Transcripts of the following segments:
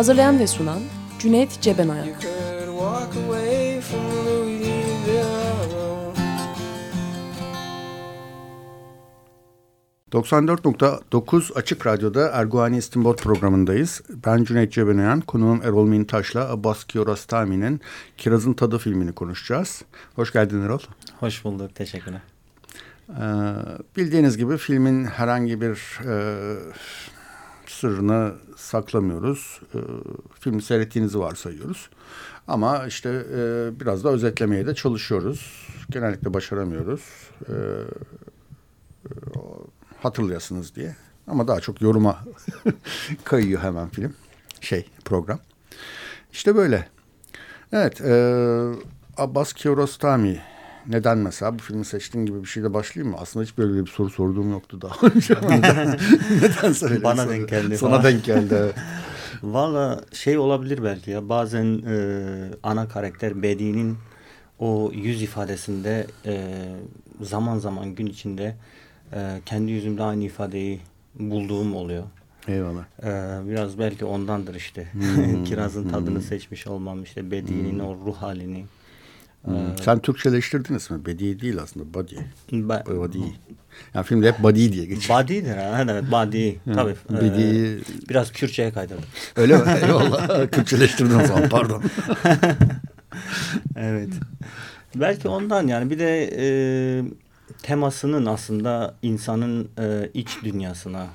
Hazırlayan ve sunan Cüneyt Cebenayak. 94.9 Açık Radyo'da Erguani İstinbot programındayız. Ben Cüneyt Cebenayan, konuğum Erol Mintaş'la Abbas Kiarostami'nin Kirazın Tadı filmini konuşacağız. Hoş geldin Erol. Hoş bulduk, teşekkürler. Ee, bildiğiniz gibi filmin herhangi bir e, sırrını saklamıyoruz. E, filmi seyrettiğinizi varsayıyoruz. Ama işte e, biraz da özetlemeye de çalışıyoruz. Genellikle başaramıyoruz. E, e, hatırlayasınız diye. Ama daha çok yoruma kayıyor hemen film. Şey program. İşte böyle. Evet. E, Abbas Kiarostami neden mesela bu filmi seçtiğin gibi bir şeyle başlayayım mı? Aslında hiç böyle bir soru sorduğum yoktu daha önce. neden, neden? Bana denk geldi. Sana denk geldi. Valla şey olabilir belki ya bazen e, ana karakter Bedi'nin o yüz ifadesinde e, zaman zaman gün içinde e, kendi yüzümde aynı ifadeyi bulduğum oluyor. Eyvallah. Ee, biraz belki ondandır işte. Hmm, Kirazın tadını hmm. seçmiş olmam işte Bedi'nin hmm. o ruh halini. Hmm. Ee, Sen Türkçeleştirdin ismi. Bedi değil aslında. Body. Ba body. Yani filmde hep body diye geçiyor. Body'dir ha. Evet body. Tabii. Bedi. Ee, biraz Kürtçe'ye kaydırdım. Öyle mi? Eyvallah. Kürtçeleştirdin o zaman pardon. evet. Belki ondan yani bir de e, temasının aslında insanın e, iç dünyasına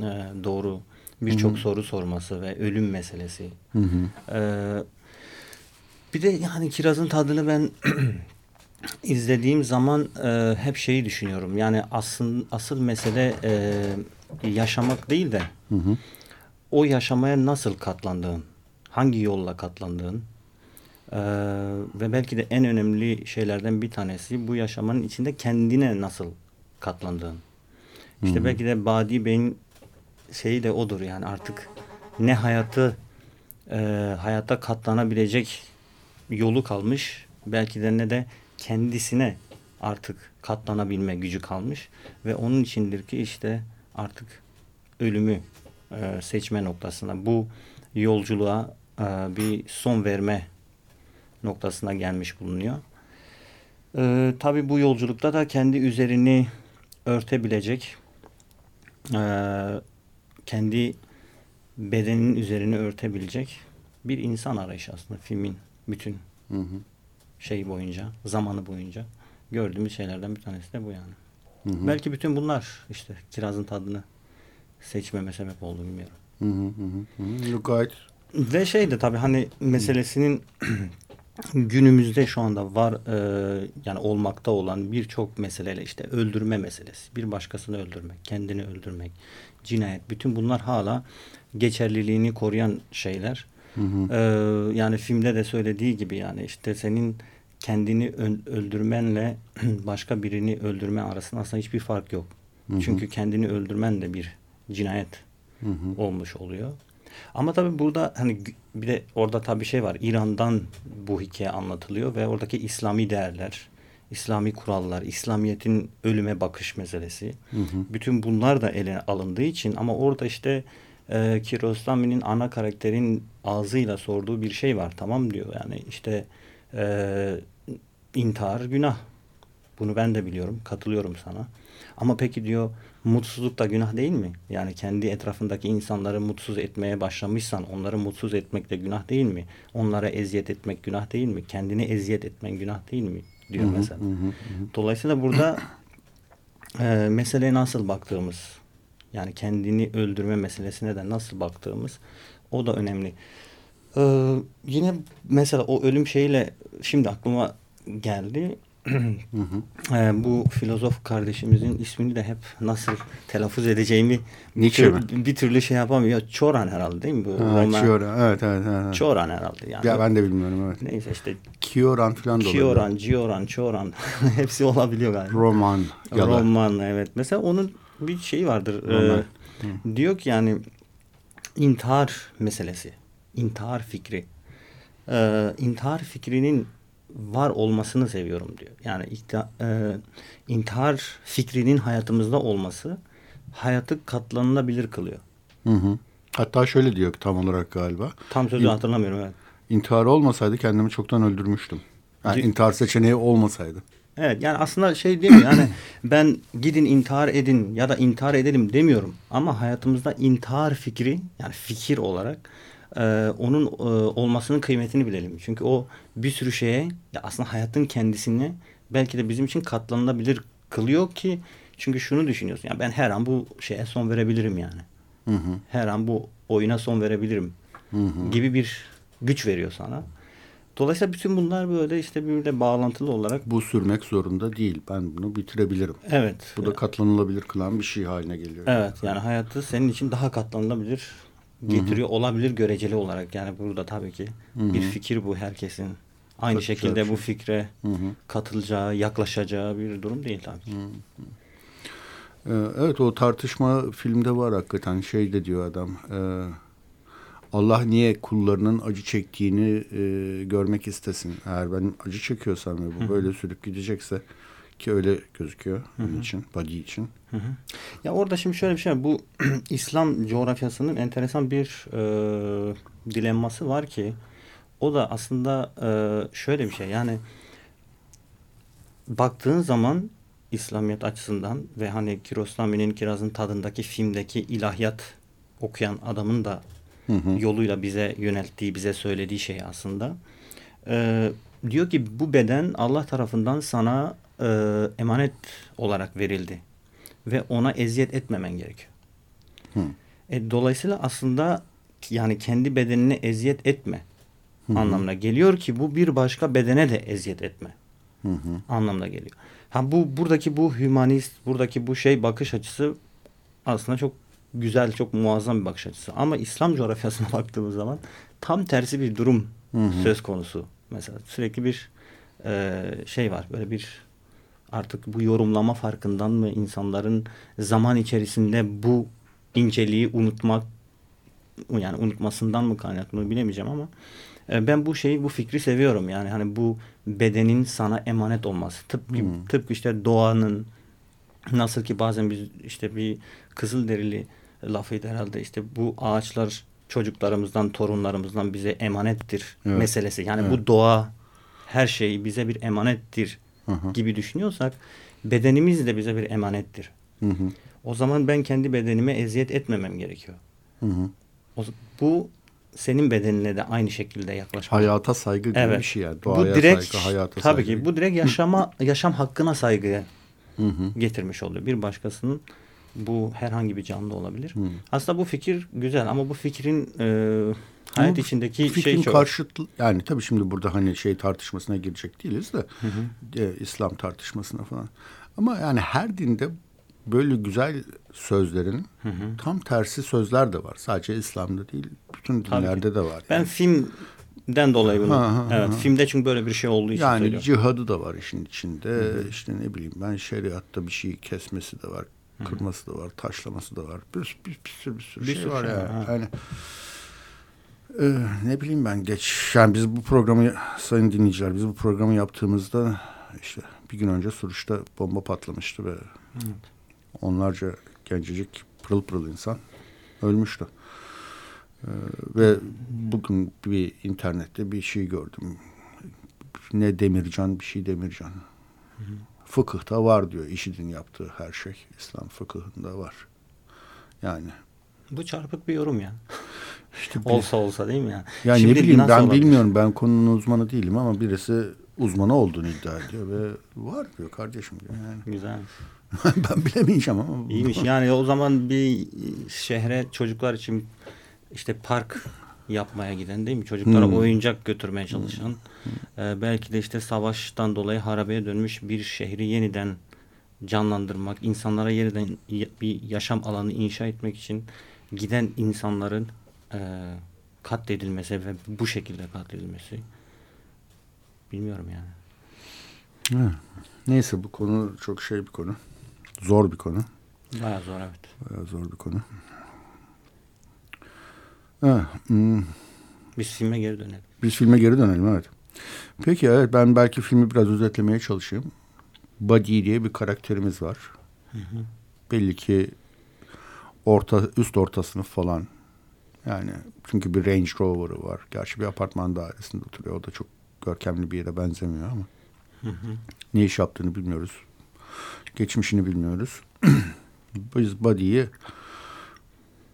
e, doğru birçok soru sorması ve ölüm meselesi. Hı hı. E, bir de yani kirazın tadını ben izlediğim zaman e, hep şeyi düşünüyorum. Yani asıl asıl mesele e, yaşamak değil de hı hı. o yaşamaya nasıl katlandığın, hangi yolla katlandığın e, ve belki de en önemli şeylerden bir tanesi bu yaşamanın içinde kendine nasıl katlandığın. İşte hı hı. belki de Badi Bey'in şeyi de odur yani artık ne hayatı e, hayata katlanabilecek yolu kalmış. Belki de ne de kendisine artık katlanabilme gücü kalmış. Ve onun içindir ki işte artık ölümü e, seçme noktasına bu yolculuğa e, bir son verme noktasına gelmiş bulunuyor. E, Tabi bu yolculukta da kendi üzerini örtebilecek e, kendi bedenin üzerini örtebilecek bir insan arayışı aslında filmin bütün hı hı. şey boyunca, zamanı boyunca gördüğümüz şeylerden bir tanesi de bu yani. Hı hı. Belki bütün bunlar işte kirazın tadını seçmeme sebep oldu bilmiyorum. Hı hı hı. hı. Gayet. Ve şey de tabii hani meselesinin günümüzde şu anda var e, yani olmakta olan birçok meseleyle işte öldürme meselesi, bir başkasını öldürmek, kendini öldürmek, cinayet bütün bunlar hala geçerliliğini koruyan şeyler. Hı hı. Ee, yani filmde de söylediği gibi yani işte senin kendini öldürmenle başka birini öldürme arasında aslında hiçbir fark yok. Hı hı. Çünkü kendini öldürmen de bir cinayet hı hı. olmuş oluyor. Ama tabii burada hani bir de orada tabii şey var. İran'dan bu hikaye anlatılıyor ve oradaki İslami değerler, İslami kurallar, İslamiyet'in ölüme bakış meselesi. Hı hı. Bütün bunlar da ele alındığı için ama orada işte e, Kiarostami'nin ana karakterin ağzıyla sorduğu bir şey var. Tamam diyor yani işte e, intihar günah. Bunu ben de biliyorum. Katılıyorum sana. Ama peki diyor mutsuzluk da günah değil mi? Yani kendi etrafındaki insanları mutsuz etmeye başlamışsan onları mutsuz etmek de günah değil mi? Onlara eziyet etmek günah değil mi? Kendini eziyet etmen günah değil mi? Diyor hı hı, mesela. Hı hı. Dolayısıyla burada e, meseleye nasıl baktığımız yani kendini öldürme meselesine de nasıl baktığımız o da önemli. Ee, yine mesela o ölüm şeyle şimdi aklıma geldi. e, bu filozof kardeşimizin ismini de hep nasıl telaffuz edeceğimi bir, tür- bir türlü şey yapamıyor. Çoran herhalde değil mi? Bu Ha, Roman- Kioran. Evet, evet, evet. Çoran herhalde yani. Ya ben de bilmiyorum evet. Neyse işte Kioran falan da. Kioran, Cioran, Çoran hepsi olabiliyor galiba. Roman. Roman evet. Mesela onun bir şeyi vardır. Ee, diyor ki yani intihar meselesi. intihar fikri. Ee, intihar fikrinin var olmasını seviyorum diyor. Yani e, intihar fikrinin hayatımızda olması hayatı katlanılabilir kılıyor. Hı hı. Hatta şöyle diyor tam olarak galiba. Tam sözü İn- hatırlamıyorum evet. İntihar olmasaydı kendimi çoktan öldürmüştüm. Yani intihar seçeneği olmasaydı. Evet yani aslında şey değil mi yani ben gidin intihar edin ya da intihar edelim demiyorum. Ama hayatımızda intihar fikri yani fikir olarak e, onun e, olmasının kıymetini bilelim. Çünkü o bir sürü şeye ya aslında hayatın kendisini belki de bizim için katlanılabilir kılıyor ki çünkü şunu düşünüyorsun ya ben her an bu şeye son verebilirim yani. Hı hı. Her an bu oyuna son verebilirim Hı hı. gibi bir güç veriyor sana. Dolayısıyla bütün bunlar böyle işte birbirine bağlantılı olarak Bu sürmek zorunda değil. Ben bunu bitirebilirim. evet. Bu da katlanılabilir kılan bir şey haline geliyor. Evet yani hayatı senin için daha katlanılabilir getiriyor olabilir göreceli olarak. Yani burada tabii ki bir fikir bu herkesin. Aynı Çok şekilde bu fikre Hı hı. katılacağı, yaklaşacağı bir durum değil tabii ki. Ee, Evet o tartışma filmde var hakikaten. Şey de diyor adam. e, Allah niye kullarının acı çektiğini e, görmek istesin. Eğer ben acı çekiyorsam ve bu böyle sürüp gidecekse ki öyle gözüküyor onun için, body için. Hı hı. Ya orada şimdi şöyle bir şey var. Bu İslam coğrafyasının enteresan bir e, dilemması var ki o da aslında e, şöyle bir şey. Yani baktığın zaman İslamiyet açısından ve hani Kiarostami'nin Kiraz'ın tadındaki filmdeki ilahiyat okuyan adamın da Hı hı. yoluyla bize yönelttiği, bize söylediği şey aslında. Ee, diyor ki bu beden Allah tarafından sana e, emanet olarak verildi. Ve ona eziyet etmemen gerekiyor. Hı. E, dolayısıyla aslında yani kendi bedenine eziyet etme anlamına geliyor ki bu bir başka bedene de eziyet etme Hı hı. anlamına geliyor. Ha bu buradaki bu hümanist, buradaki bu şey bakış açısı aslında çok güzel, çok muazzam bir bakış açısı. Ama İslam coğrafyasına baktığımız zaman tam tersi bir durum Hı hı. söz konusu. Mesela sürekli bir e, şey var, böyle bir artık bu yorumlama farkından mı insanların zaman içerisinde bu inceliği unutmak yani unutmasından mı kaynaklı bilemeyeceğim ama e, ben bu şeyi bu fikri seviyorum yani hani bu bedenin sana emanet olması tıpkı Hmm. tıpkı işte doğanın nasıl ki bazen biz işte bir kızıl derili lafıydı herhalde işte bu ağaçlar çocuklarımızdan torunlarımızdan bize emanettir Evet. meselesi yani Evet. bu doğa her şey bize bir emanettir Hı hı. gibi düşünüyorsak bedenimiz de bize bir emanettir. Hı hı. O zaman ben kendi bedenime eziyet etmemem gerekiyor. Hı hı. O, bu senin bedenine de aynı şekilde yaklaşmak. Hayata saygı gibi Evet. bir şey yani. bu Doğaya direkt saygı, hayata tabii saygı. ki bu direkt yaşama yaşam hakkına saygı Hı hı. getirmiş oluyor. Bir başkasının bu herhangi bir canlı olabilir. Hı. Aslında bu fikir güzel ama bu fikrin e, Ama hayat bu içindeki fikrin şey çok. karşıtlı yani tabii şimdi burada hani şey tartışmasına girecek değiliz de e, İslam tartışmasına falan. Ama yani her dinde böyle güzel sözlerin tam tersi sözler de var. Sadece İslam'da değil, bütün Tabii dinlerde de var. Ben yani. filmden dolayı bunu. Ha, ha, evet, ha. filmde çünkü böyle bir şey olduğu için Yani söylüyorum. cihadı da var işin içinde. İşte ne bileyim ben şeriatta bir şeyi kesmesi de var, kırması da var, taşlaması da var. Bir, bir, bir sürü bir sürü Bir şey var şey yani. ha. yani e, ne bileyim ben geç. Yani biz bu programı sayın dinleyiciler biz bu programı yaptığımızda işte bir gün önce Suruç'ta bomba patlamıştı ve onlarca gencecik pırıl pırıl insan ölmüştü. Ee, ve bugün bir internette bir şey gördüm. Ne Demircan bir şey Demircan. Fıkıhta var diyor. IŞİD'in yaptığı her şey. İslam fıkıhında var. Yani Bu çarpık bir yorum ya. işte bir- olsa olsa değil mi ya? ya Şimdi ne bileyim ben olabilir? bilmiyorum. Ben konunun uzmanı değilim ama birisi uzmanı olduğunu iddia ediyor ve var diyor kardeşim diyor yani. Güzel. ben bilemeyeceğim ama. İyiymiş. Yani o zaman bir şehre çocuklar için işte park yapmaya giden değil mi? Çocuklara Hmm. oyuncak götürmeye çalışan. e, belki de işte savaştan dolayı harabeye dönmüş bir şehri yeniden canlandırmak, insanlara yeniden bir yaşam alanı inşa etmek için giden insanların e, katledilmesi ve bu şekilde katledilmesi. Bilmiyorum yani. Ha. Neyse bu konu çok şey bir konu. Zor bir konu. Bayağı zor evet. Bayağı zor bir konu. Ha, hmm. Biz filme geri dönelim. Biz filme geri dönelim evet. Peki evet ben belki filmi biraz özetlemeye çalışayım. Buddy diye bir karakterimiz var. Belli ki orta üst orta sınıf falan. Yani çünkü bir Range Rover'ı var. Gerçi bir apartman dairesinde oturuyor. O da çok görkemli bir yere benzemiyor ama. Ne iş yaptığını bilmiyoruz. Geçmişini bilmiyoruz. Biz Buddy'yi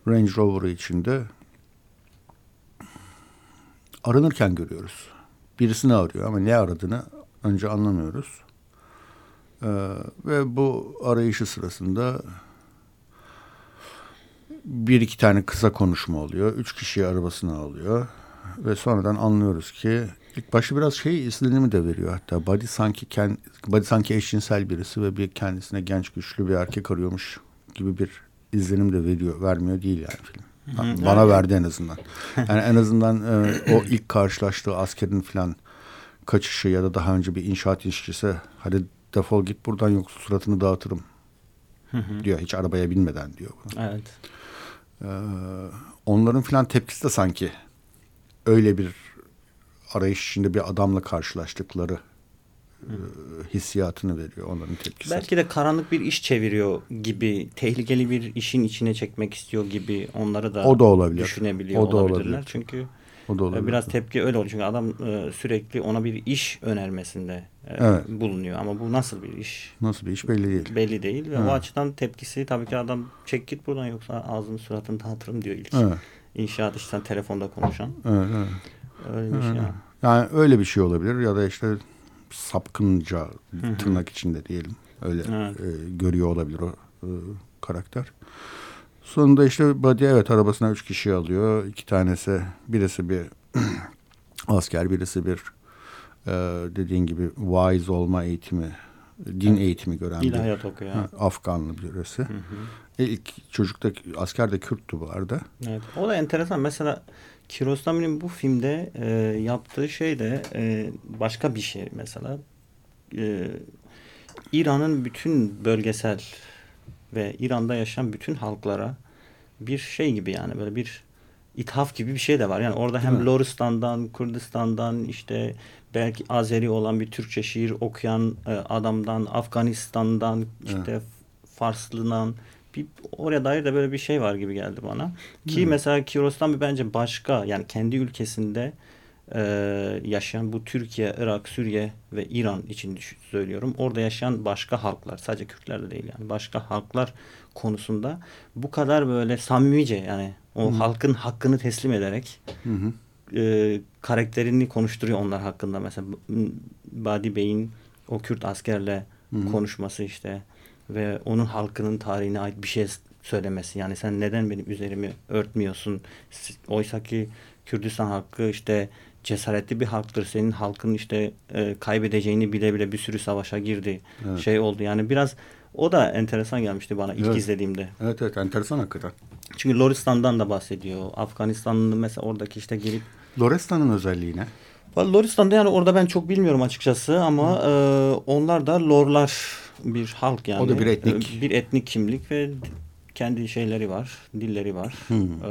Range Rover'ı içinde aranırken görüyoruz. Birisini arıyor ama ne aradığını önce anlamıyoruz. Ee, ve bu arayışı sırasında bir iki tane kısa konuşma oluyor. Üç kişiyi arabasına alıyor. Ve sonradan anlıyoruz ki ilk başta biraz şey izlenimi de veriyor hatta. Buddy sanki, kend, Buddy sanki eşcinsel birisi ve bir kendisine genç güçlü bir erkek arıyormuş gibi bir izlenim de veriyor. Vermiyor değil yani film. Bana verdi en azından. Yani en azından e, o ilk karşılaştığı askerin falan kaçışı ya da daha önce bir inşaat işçisi hadi defol git buradan yoksa suratını dağıtırım diyor. Hiç arabaya binmeden diyor bunu. Evet. Ee, onların filan tepkisi de sanki öyle bir arayış içinde bir adamla karşılaştıkları hissiyatını veriyor onların tepkisi. Belki de karanlık bir iş çeviriyor gibi, tehlikeli bir işin içine çekmek istiyor gibi onları da, O da olabilir. düşünebiliyor O da olabilirler. olabilir. Çünkü o da e, olabilir. biraz tepki öyle oluyor. Çünkü adam e, sürekli ona bir iş önermesinde e, Evet. bulunuyor. Ama bu nasıl bir iş Nasıl bir iş belli değil. belli değil. Ve Evet. o açıdan tepkisi tabii ki adam çek git buradan yoksa ağzını suratını dağıtırım diyor ilk. Evet, İnşaat işten telefonda konuşan. evet, evet. Öyle bir şey. Evet. yani. Yani öyle bir şey olabilir ya da işte sapkınca hı. tırnak içinde diyelim. Öyle Evet. e, görüyor olabilir o e, karakter. Sonunda işte Buddy evet arabasına üç kişi alıyor. İki tanesi birisi bir asker birisi bir e, dediğin gibi wise olma eğitimi din Evet. eğitimi gören bir İlahiyat okuyor. ha, Afganlı birisi. Hı hı. E, ilk çocukta asker de Kürttü bu arada. Evet. O da enteresan. Mesela Kiarostami'nin bu filmde e, yaptığı şey de e, başka bir şey mesela. E, İran'ın bütün bölgesel ve İran'da yaşayan bütün halklara bir şey gibi yani böyle bir ithaf gibi bir şey de var. Yani orada Değil hem mi? Loristan'dan, Kürdistan'dan işte belki Azeri olan bir Türkçe şiir okuyan e, adamdan, Afganistan'dan, işte Farslından bir oraya dair de böyle bir şey var gibi geldi bana. Ki Hmm. mesela Kiarostami bence başka yani kendi ülkesinde e, yaşayan bu Türkiye, Irak, Suriye ve İran için söylüyorum. Orada yaşayan başka halklar sadece Kürtler de değil yani başka halklar konusunda bu kadar böyle samimice yani o Hı. halkın hakkını teslim ederek hı. e, karakterini konuşturuyor onlar hakkında. Mesela Badi Bey'in o Kürt askerle hı. konuşması işte ve onun halkının tarihine ait bir şey söylemesi. Yani sen neden benim üzerimi örtmüyorsun? Oysa ki Kürdistan halkı işte cesaretli bir halktır. Senin halkın işte e, kaybedeceğini bile bile bir sürü savaşa girdi. Evet. Şey oldu yani biraz o da enteresan gelmişti bana ilk Evet. izlediğimde. Evet evet enteresan hakikaten. Çünkü Loristan'dan da bahsediyor. Afganistan'ın mesela oradaki işte gelip Lorestan'ın özelliği ne? Loristan'da yani orada ben çok bilmiyorum açıkçası ama e, onlar da Lorlar bir halk yani. O da bir etnik. E, Bir etnik kimlik ve kendi şeyleri var, dilleri var. Hı. E,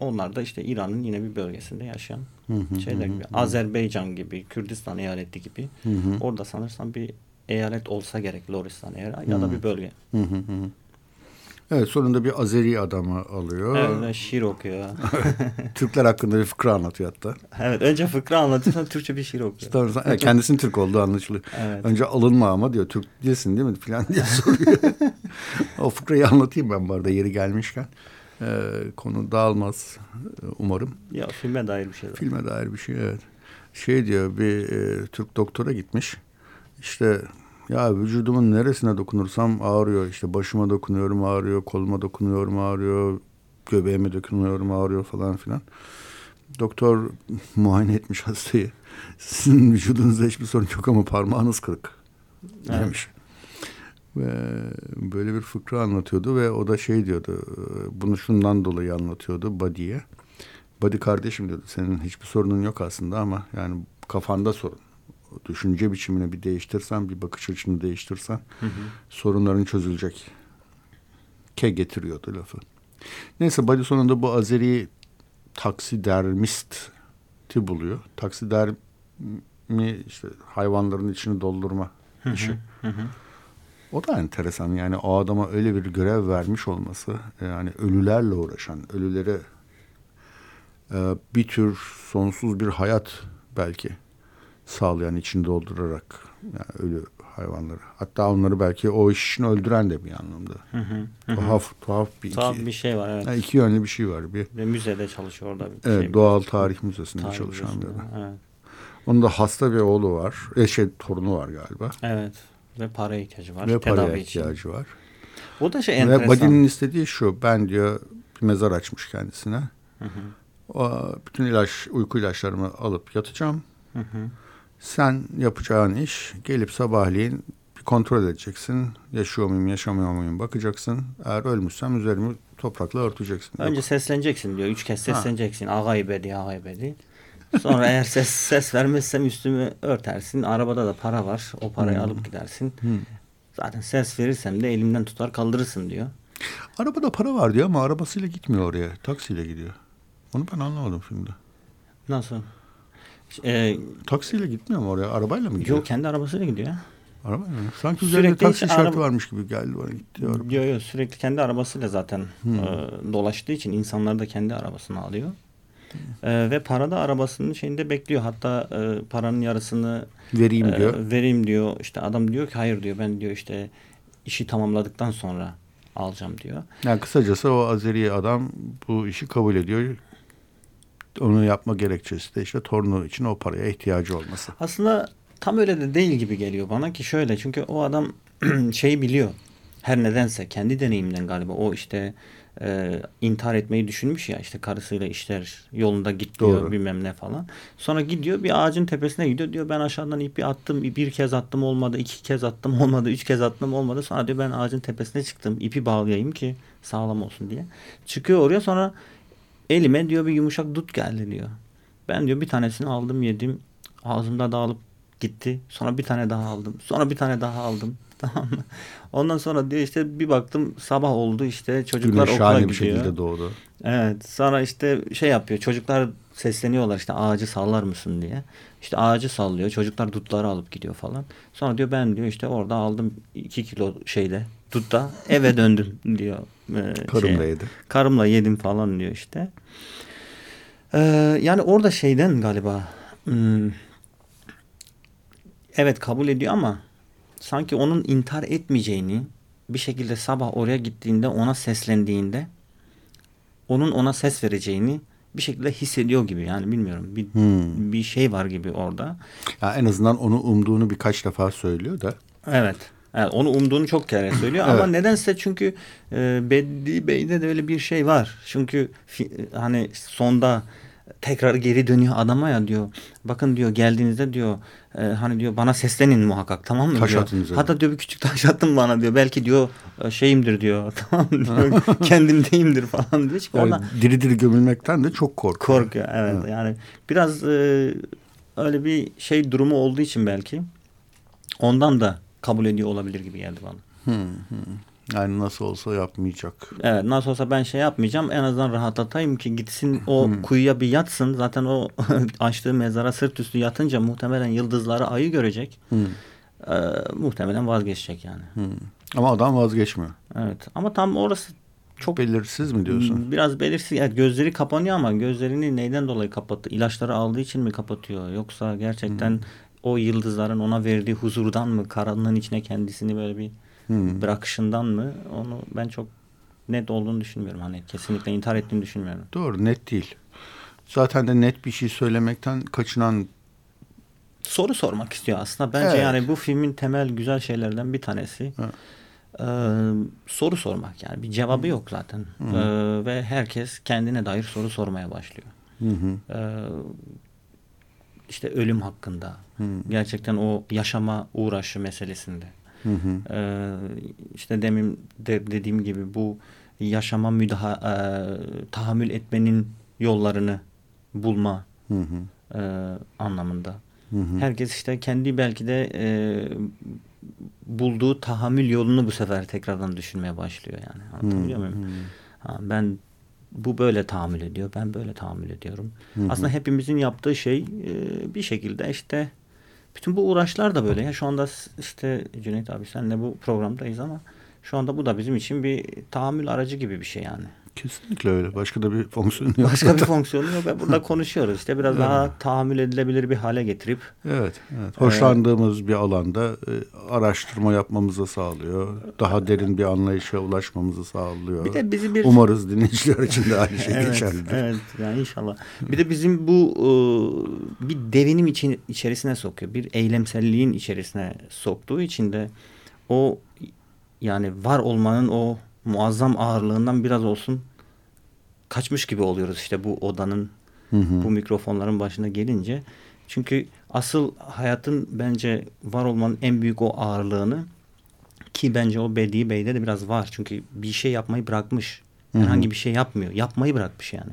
onlar da işte İran'ın yine bir bölgesinde yaşayan Hı hı, şeyler hı gibi. hı. Azerbaycan gibi, Kürdistan eyaleti gibi. Hı hı. Orada sanırsam bir eyalet olsa gerek Loristan eğer ya da Hı. bir bölge. Hı hı hı. Evet sonunda bir Azeri adamı alıyor. Evet, ve şiir okuyor. Türkler hakkında bir fıkra anlatıyor hatta. evet, önce fıkra anlatıyor sonra Türkçe bir şiir okuyor. Sonra yani kendisinin Türk olduğu anlaşılıyor. Evet. Önce alınma ama diyor Türk değilsin değil mi falan diye soruyor. o fıkrayı anlatayım ben bu arada yeri gelmişken. Ee, konu dağılmaz umarım. Ya filme dair bir şey. var. Filme dair bir şey evet. Şey diyor bir e, Türk doktora gitmiş. İşte ya vücudumun neresine dokunursam ağrıyor. İşte başıma dokunuyorum ağrıyor, koluma dokunuyorum ağrıyor. göbeğime dökülmüyorum ağrıyor falan filan. Doktor muayene etmiş hastayı. Sizin vücudunuzda hiçbir sorun yok ama parmağınız kırık demiş. Ve böyle bir fıkra anlatıyordu ve o da şey diyordu. Bunu şundan dolayı anlatıyordu Buddy'ye. Buddy kardeşim diyordu. Senin hiçbir sorunun yok aslında ama yani kafanda sorun. Düşünce biçimini bir değiştirsen, bir bakış açını değiştirsen hı hı. sorunların çözülecek. Ke getiriyordu lafı. Neyse Buddy sonunda bu Azeri taksidermisti buluyor. Taksidermi işte hayvanların içini doldurma işi. Hı hı. O da enteresan yani o adama öyle bir görev vermiş olması yani ölülerle uğraşan, ölülere e, bir tür sonsuz bir hayat belki sağlayan için doldurarak yani ölü hayvanları. Hatta onları belki o iş için öldüren de bir anlamda. Hı hı, hı. Tuhaf tuhaf bir tuhaf iki, bir şey var evet. Yani iki yönlü bir şey var. Bir, Ve müzede çalışıyor orada bir evet, şey. Doğal Tarih Müzesi'nde Tarih çalışan müzesinde, bir adam. Evet. Onun da hasta bir oğlu var. E şey torunu var galiba. Evet. Ve para ihtiyacı var. Ve tedavi ihtiyacı için. var. O da şey Ve enteresan. Buddy'nin istediği şu. Ben diyor bir mezar açmış kendisine. Hı hı. O, bütün ilaç, uyku ilaçlarımı alıp yatacağım. Hı hı. Sen yapacağın iş gelip sabahleyin bir kontrol edeceksin. Yaşıyor muyum, yaşamıyor muyum bakacaksın. Eğer ölmüşsem üzerimi toprakla örteceksin. Önce Yok. sesleneceksin diyor. Üç kez sesleneceksin. Ağaybedi, ağaybedi. Sonra eğer ses ses vermezsem üstümü örtersin. Arabada da para var. O parayı Hmm. alıp gidersin. Hmm. Zaten ses verirsem de elimden tutar kaldırırsın diyor. Arabada para var diyor ama arabasıyla gitmiyor oraya. Taksiyle gidiyor. Onu ben anlamadım filmde. Nasıl? Ee, Taksiyle gitmiyor mu oraya? Arabayla mı gidiyor? yok kendi arabasıyla gidiyor. ya. Arabayla mı? Sanki Sürekli üzerinde taksi işareti araba- varmış gibi geldi bana gitti. Araba. Yok yok sürekli kendi arabasıyla zaten Hmm. e, dolaştığı için insanlar da kendi arabasını alıyor. E, ve para da arabasının şeyinde bekliyor. Hatta e, paranın yarısını Vereyim e, diyor. vereyim diyor. İşte adam diyor ki hayır diyor ben diyor işte işi tamamladıktan sonra alacağım diyor. Yani kısacası o Azeri adam bu işi kabul ediyor. Onu yapma gerekçesi de işte torunu için o paraya ihtiyacı olması. Aslında tam öyle de değil gibi geliyor bana ki şöyle çünkü o adam şeyi biliyor. Her nedense kendi deneyimden galiba o işte e, intihar etmeyi düşünmüş ya işte karısıyla işler yolunda gitmiyor Doğru. bilmem ne falan. Sonra gidiyor bir ağacın tepesine gidiyor diyor ben aşağıdan ipi attım bir kez attım olmadı iki kez attım olmadı üç kez attım olmadı sonra diyor ben ağacın tepesine çıktım ipi bağlayayım ki sağlam olsun diye. Çıkıyor oraya sonra elime diyor bir yumuşak dut geldi diyor. Ben diyor bir tanesini aldım yedim ağzımda dağılıp gitti. Sonra bir tane daha aldım. Sonra bir tane daha aldım. Tamam mı? Ondan sonra diyor işte bir baktım sabah oldu işte çocuklar Güneş okula şahane bir gidiyor. şekilde doğdu. Evet. Sonra işte şey yapıyor. Çocuklar sesleniyorlar işte ağacı sallar mısın diye. İşte ağacı sallıyor. Çocuklar dutları alıp gidiyor falan. Sonra diyor ben diyor işte orada aldım iki kilo şeyde dutta eve döndüm diyor. Ee, Karımla şeye. yedi. Karımla yedim falan diyor işte. Ee, yani orada şeyden galiba hmm, evet kabul ediyor ama sanki onun intihar etmeyeceğini bir şekilde sabah oraya gittiğinde ona seslendiğinde onun ona ses vereceğini bir şekilde hissediyor gibi yani bilmiyorum bir, Hmm. bir şey var gibi orada. Ya en azından onu umduğunu birkaç defa söylüyor da. Evet. Evet, onu umduğunu çok kere söylüyor ama Evet. nedense çünkü e, Beddi Bey'de de öyle bir şey var. Çünkü fi- hani sonda tekrar geri dönüyor adama ya diyor. Bakın diyor geldiğinizde diyor e, hani diyor bana seslenin muhakkak tamam mı Taş diyor. Hatta diyor bir küçük taş attın bana diyor. Belki diyor e, şeyimdir diyor. Tamam diyor. Kendimdeyimdir falan diyor. Çünkü Yani ona diri diri gömülmekten de çok korkuyor. korkuyor. Evet, Evet. yani biraz e, öyle bir şey durumu olduğu için belki ondan da kabul ediyor olabilir gibi geldi bana. Hı hı. Yani nasıl olsa yapmayacak. Evet nasıl olsa ben şey yapmayacağım en azından rahatlatayım ki gitsin o kuyuya bir yatsın zaten o açtığı mezara sırt üstü yatınca muhtemelen yıldızları ayı görecek Hı. Ee, muhtemelen vazgeçecek yani. Hı. Ama adam vazgeçmiyor. Evet ama tam orası çok Belirsiz mi diyorsun? biraz belirsiz evet, gözleri kapanıyor ama gözlerini neyden dolayı kapattı ilaçları aldığı için mi kapatıyor yoksa gerçekten o yıldızların ona verdiği huzurdan mı karanlığın içine kendisini böyle bir Hı. bırakışından mı onu ben çok net olduğunu düşünmüyorum. Hani kesinlikle intihar ettiğini düşünmüyorum. Doğru net değil. Zaten de net bir şey söylemekten kaçınan Soru sormak istiyor aslında. Bence Evet. yani bu filmin temel güzel şeylerden bir tanesi. Evet. e, soru sormak yani bir cevabı yok zaten e, ve herkes kendine dair soru sormaya başlıyor. Hı hı. E, işte ölüm hakkında Hı. gerçekten o yaşama uğraşı meselesinde. Hı hı. E, işte demin de dediğim gibi bu yaşama müdaha e, tahammül etmenin yollarını bulma Hı hı. e, anlamında. Hı hı. Herkes işte kendi belki de e, bulduğu tahammül yolunu bu sefer tekrardan düşünmeye başlıyor yani. Anlatabiliyor Hı, muyum? Ha, ben bu böyle tahammül ediyor. Ben böyle tahammül ediyorum. Hı hı. Aslında hepimizin yaptığı şey e, bir şekilde işte bütün bu uğraşlar da böyle. Ya şu anda işte Cüneyt abi senle bu programdayız ama şu anda bu da bizim için bir tahammül aracı gibi bir şey yani. Kesinlikle öyle. Başka da bir fonksiyonu yok. Başka bir fonksiyonu yok burada konuşuyoruz. İşte biraz Evet. daha tahammül edilebilir bir hale getirip Evet, evet. Hoşlandığımız bir alanda e, araştırma yapmamızı sağlıyor. Daha derin bir anlayışa ulaşmamızı sağlıyor. bir de bizi bir Umarız dinleyiciler için de aynı şey evet, geçerlidir. evet yani inşallah. Bir de bizim bu e, bir devinim için içerisine sokuyor. Bir eylemselliğin içerisine soktuğu için de o yani var olmanın o muazzam ağırlığından biraz olsun kaçmış gibi oluyoruz işte bu odanın Hı hı. bu mikrofonların başına gelince. Çünkü asıl hayatın bence var olmanın en büyük o ağırlığını ki bence o Bedi Bey'de de biraz var. Çünkü bir şey yapmayı bırakmış. Herhangi bir şey yapmıyor. Yapmayı bırakmış yani.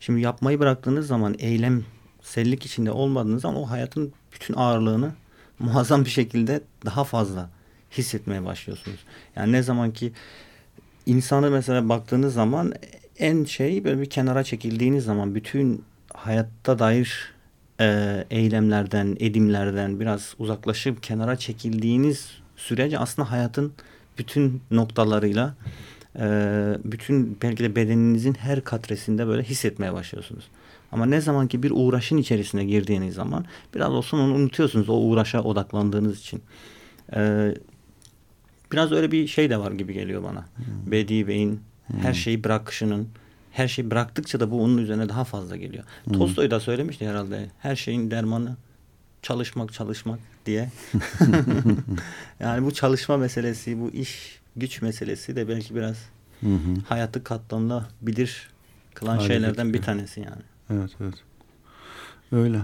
Şimdi yapmayı bıraktığınız zaman eylemsellik içinde olmadığınız zaman o hayatın bütün ağırlığını muazzam bir şekilde daha fazla hissetmeye başlıyorsunuz. Yani ne zaman ki insanı mesela baktığınız zaman en şey böyle bir kenara çekildiğiniz zaman bütün hayatta dair e, eylemlerden, edimlerden biraz uzaklaşıp kenara çekildiğiniz sürece aslında hayatın bütün noktalarıyla e, bütün belki de bedeninizin her katresinde böyle hissetmeye başlıyorsunuz. Ama ne zaman ki bir uğraşın içerisine girdiğiniz zaman biraz olsun onu unutuyorsunuz o uğraşa odaklandığınız için. E, biraz öyle bir şey de var gibi geliyor bana. Hmm. Bedi Bey'in her şeyi bırakışının her şeyi bıraktıkça da bu onun üzerine daha fazla geliyor. Hmm. Tolstoy da söylemişti herhalde. Her şeyin dermanı çalışmak çalışmak diye. yani bu çalışma meselesi, bu iş güç meselesi de belki biraz Hı hı. hayatı katlanılabilir kılan Hale şeylerden bir tanesi yani. Evet, evet. Öyle.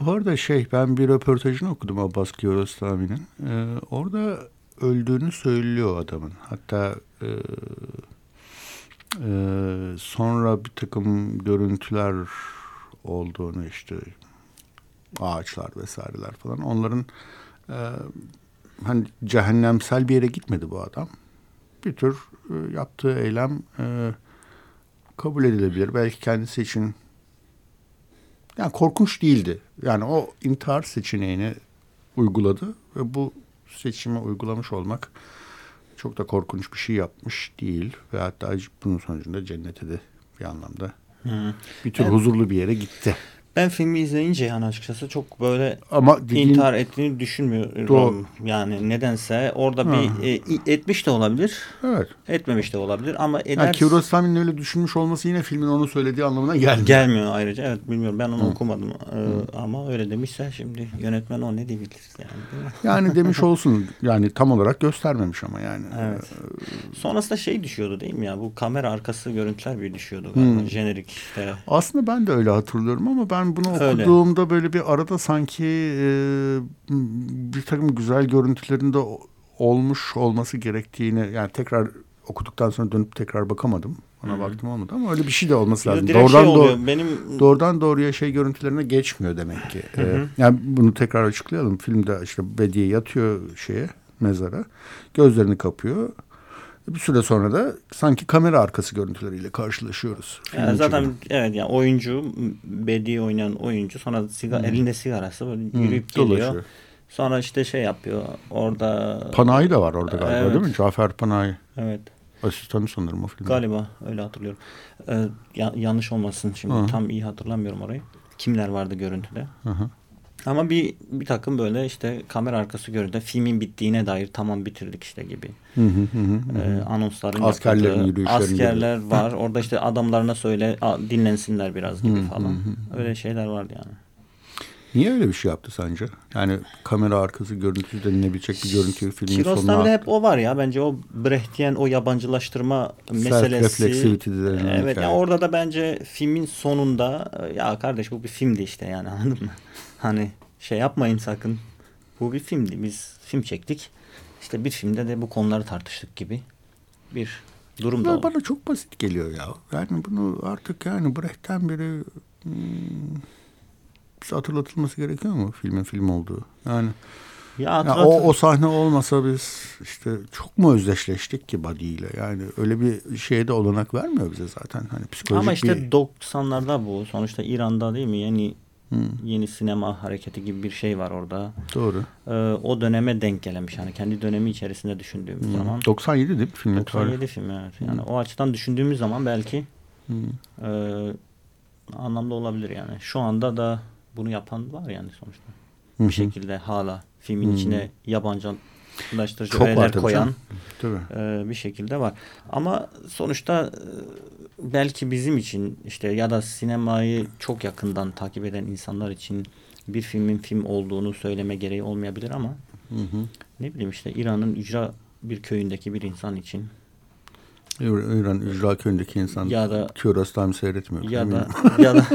Bu arada şey ben bir röportajını okudum Abbas Kiarostami'nin. Ee, orada öldüğünü söylüyor adamın. Hatta e, e, sonra bir takım görüntüler olduğunu işte ağaçlar vesaireler falan. Onların e, hani cehennemsel bir yere gitmedi bu adam. Bir tür e, yaptığı eylem e, kabul edilebilir. Belki kendisi için yani korkunç değildi. Yani o intihar seçeneğini uyguladı ve bu seçimi uygulamış olmak çok da korkunç bir şey yapmış değil ve hatta bunun sonucunda cennete de bir anlamda Hı. bir tür Evet. huzurlu bir yere gitti. Ben filmi izleyince yani açıkçası çok böyle Ama dediğin, intihar ettiğini düşünmüyorum. Doğru. Yani nedense orada Ha. bir e, etmiş de olabilir, evet. etmemiş de olabilir ama eder Yani Kiarostami'nin öyle düşünmüş olması yine filmin onu söylediği anlamına gelmiyor. gelmiyor ayrıca. Evet bilmiyorum ben onu Hı. okumadım Ee, ama öyle demişse şimdi yönetmen o ne diyebilir yani. Yani demiş olsun. Yani tam olarak göstermemiş ama yani. Evet. Sonrasında şey düşüyordu değil mi ya? Bu kamera arkası görüntüler bir düşüyordu galiba. Hmm. Jenerik işte. Aslında ben de öyle hatırlıyorum ama ben bunu Öyle. okuduğumda böyle bir arada sanki e, bir takım güzel görüntülerinde olmuş olması gerektiğini yani tekrar okuduktan sonra dönüp tekrar bakamadım. Ona Hı hı. baktım olmadı ama öyle bir şey de olması lazım. Direkt Doğrudan şey oluyor. Benim doğrudan doğruya şey görüntülerine geçmiyor demek ki. Hı hı. Ee, yani bunu tekrar açıklayalım. Filmde işte Bediye yatıyor şeye mezara. Gözlerini kapıyor. Bir süre sonra da sanki kamera arkası görüntüleriyle karşılaşıyoruz. Yani zaten içinde. evet yani oyuncu Bedi oynayan oyuncu sonra sigara, Hı. elinde sigarası böyle Hı, yürüyüp geliyor. dolaşıyor. Sonra işte şey yapıyor. Orada Panayi da var orada galiba Evet. değil mi? Cafer Panayi. Evet. Asistanı sanırım o filmde. Galiba öyle hatırlıyorum. Ee, ya- yanlış olmasın şimdi Hı. tam iyi hatırlamıyorum orayı. Kimler vardı görüntüde? Hı hı. Ama bir bir takım böyle işte kamera arkası görüntüde filmin bittiğine dair tamam bitirdik işte gibi. Hı hı hı. Ee, anonsların Askerlerin yapıldığı, askerler var. Orada işte adamlarına söyle dinlensinler biraz gibi falan. Öyle şeyler vardı yani. Niye öyle bir şey yaptı sence? Yani kamera arkası görüntüsü denilebilecek bir görüntüyü filmin Kiros'ta sonuna... bile hep o var ya. Bence o Brecht'yen o yabancılaştırma meselesi. Self-reflexivity denilen Evet yani orada da bence filmin sonunda ya kardeş bu bir filmdi işte yani anladın mı? Hani şey yapmayın sakın. Bu bir filmdi. Biz film çektik. İşte bir filmde de bu konuları tartıştık gibi bir durum da bana çok basit geliyor ya. Yani bunu artık yani Brecht'ten beri hmm, hatırlatılması gerekiyor mu filmin film olduğu? Yani Ya, ya o, o sahne olmasa biz işte çok mu özdeşleştik ki Buddy ile? Yani öyle bir şeye de olanak vermiyor bize zaten. Hani psikolojik Ama işte bir... 90'larda bu. Sonuçta İran'da değil mi? Yeni Hı, yeni sinema hareketi gibi bir şey var orada. doğru. Ee, o döneme denk gelemiş. Yani kendi dönemi içerisinde düşündüğümüz Hı. zaman. 97 değil mi filmin 97 tarihi? film evet. Yani o açıdan düşündüğümüz zaman belki Hı. e, anlamlı olabilir yani. Şu anda da bunu yapan var yani sonuçta. Hı. Bir şekilde hala filmin Hı. içine yabancılaştırıcı Çok öğeler koyan e, bir şekilde var. Ama sonuçta belki bizim için işte ya da sinemayı çok yakından takip eden insanlar için bir filmin film olduğunu söyleme gereği olmayabilir ama Hı hı. ne bileyim işte İran'ın ücra bir köyündeki bir insan için İran ücra köyündeki insan Ya da- Kiarostami seyretmiyor. ya da ya da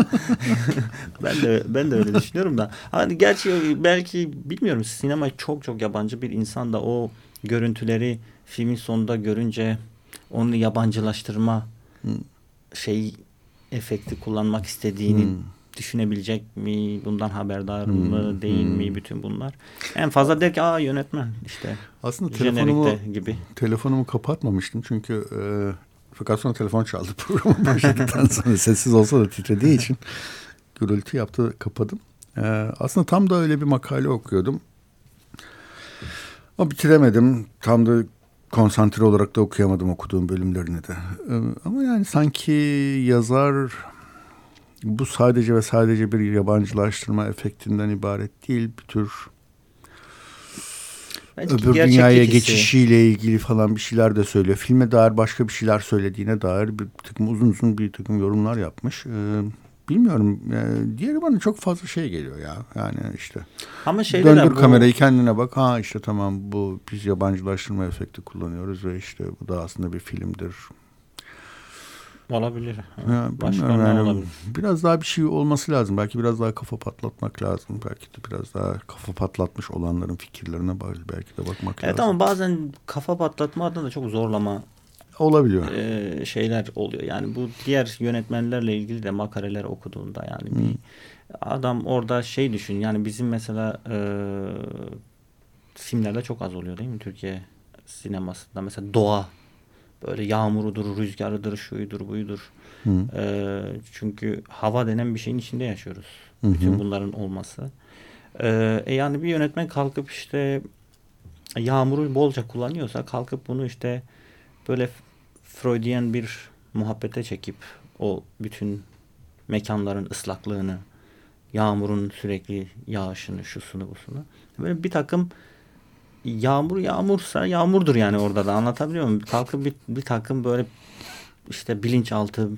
ben de ben de öyle düşünüyorum da hani gerçi belki bilmiyorum sinema çok çok yabancı bir insan da o görüntüleri filmin sonunda görünce onu yabancılaştırma Hı. şey efekti kullanmak istediğini Hmm. Düşünebilecek mi? Bundan haberdar Hmm, mı? Değil hmm. mi? Bütün bunlar. En fazla der ki aa yönetmen işte. Aslında telefonumu, gibi. telefonumu kapatmamıştım çünkü e, fakat sonra telefon çaldı programı başladıktan sonra sessiz olsa da titrediği için gürültü yaptı kapadım. E, aslında tam da öyle bir makale okuyordum. Ama bitiremedim. Tam da konsantre olarak da okuyamadım okuduğum bölümlerini de. E, ama yani sanki yazar bu sadece ve sadece bir yabancılaştırma efektinden ibaret değil. Bir tür Bence öbür dünyaya geçişiyle ilgili falan bir şeyler de söylüyor. Filme dair başka bir şeyler söylediğine dair bir takım uzun uzun bir takım yorumlar yapmış. Ee, bilmiyorum. Ee, diğeri bana çok fazla şey geliyor ya. Yani işte Ama şeyde de döndür bu- kamerayı kendine bak. Ha işte tamam bu biz yabancılaştırma efekti kullanıyoruz ve işte bu da aslında bir filmdir. Olabilir. Ya, Başka yani olabilir? biraz daha bir şey olması lazım. Belki biraz daha kafa patlatmak lazım. Belki de biraz daha kafa patlatmış olanların fikirlerine bak- belki de bakmak Evet lazım. ama bazen kafa patlatma adına da çok zorlama Olabiliyor. e, şeyler oluyor. Yani bu diğer yönetmenlerle ilgili de makaleler okuduğunda yani bir adam orada şey düşün. Yani bizim mesela e, filmlerde çok az oluyor değil mi Türkiye sinemasında mesela doğa böyle yağmurudur, rüzgarıdır, şuydur, buydur. Hı. E, çünkü hava denen bir şeyin içinde yaşıyoruz. Hı hı. Bütün bunların olması. E, e yani bir yönetmen kalkıp işte yağmuru bolca kullanıyorsa kalkıp bunu işte böyle Freudian bir muhabbete çekip o bütün mekanların ıslaklığını, yağmurun sürekli yağışını, şusunu busunu. Böyle bir takım yağmur yağmursa yağmurdur yani orada da anlatabiliyor muyum? Kalkıp bir, bir takım böyle işte bilinçaltı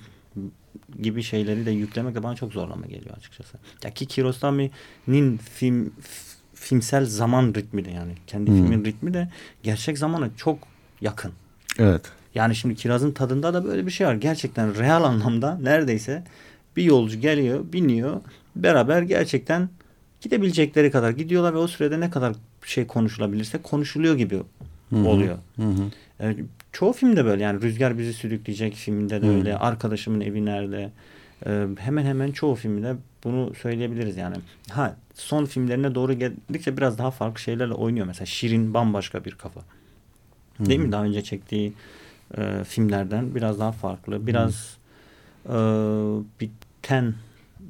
gibi şeyleri de yüklemek de bana çok zorlama geliyor açıkçası. Ya ki Kiarostami'nin film filmsel zaman ritmi de yani kendi Hmm. filmin ritmi de gerçek zamana çok yakın. Evet. Yani şimdi Kiraz'ın tadında da böyle bir şey var. Gerçekten real anlamda neredeyse bir yolcu geliyor, biniyor. Beraber gerçekten gidebilecekleri kadar gidiyorlar ve o sürede ne kadar şey konuşulabilirse konuşuluyor gibi Hı hı. oluyor. Hı hı. Yani çoğu filmde böyle yani Rüzgar bizi sürükleyecek filminde de Hı. öyle. Arkadaşımın evi nerede? Ee, hemen hemen çoğu filmde bunu söyleyebiliriz yani. Ha son filmlerine doğru geldikçe biraz daha farklı şeylerle oynuyor. Mesela Şirin bambaşka bir kafa. Değil mi? Daha önce çektiği e, filmlerden biraz daha farklı. Biraz e, bir Ten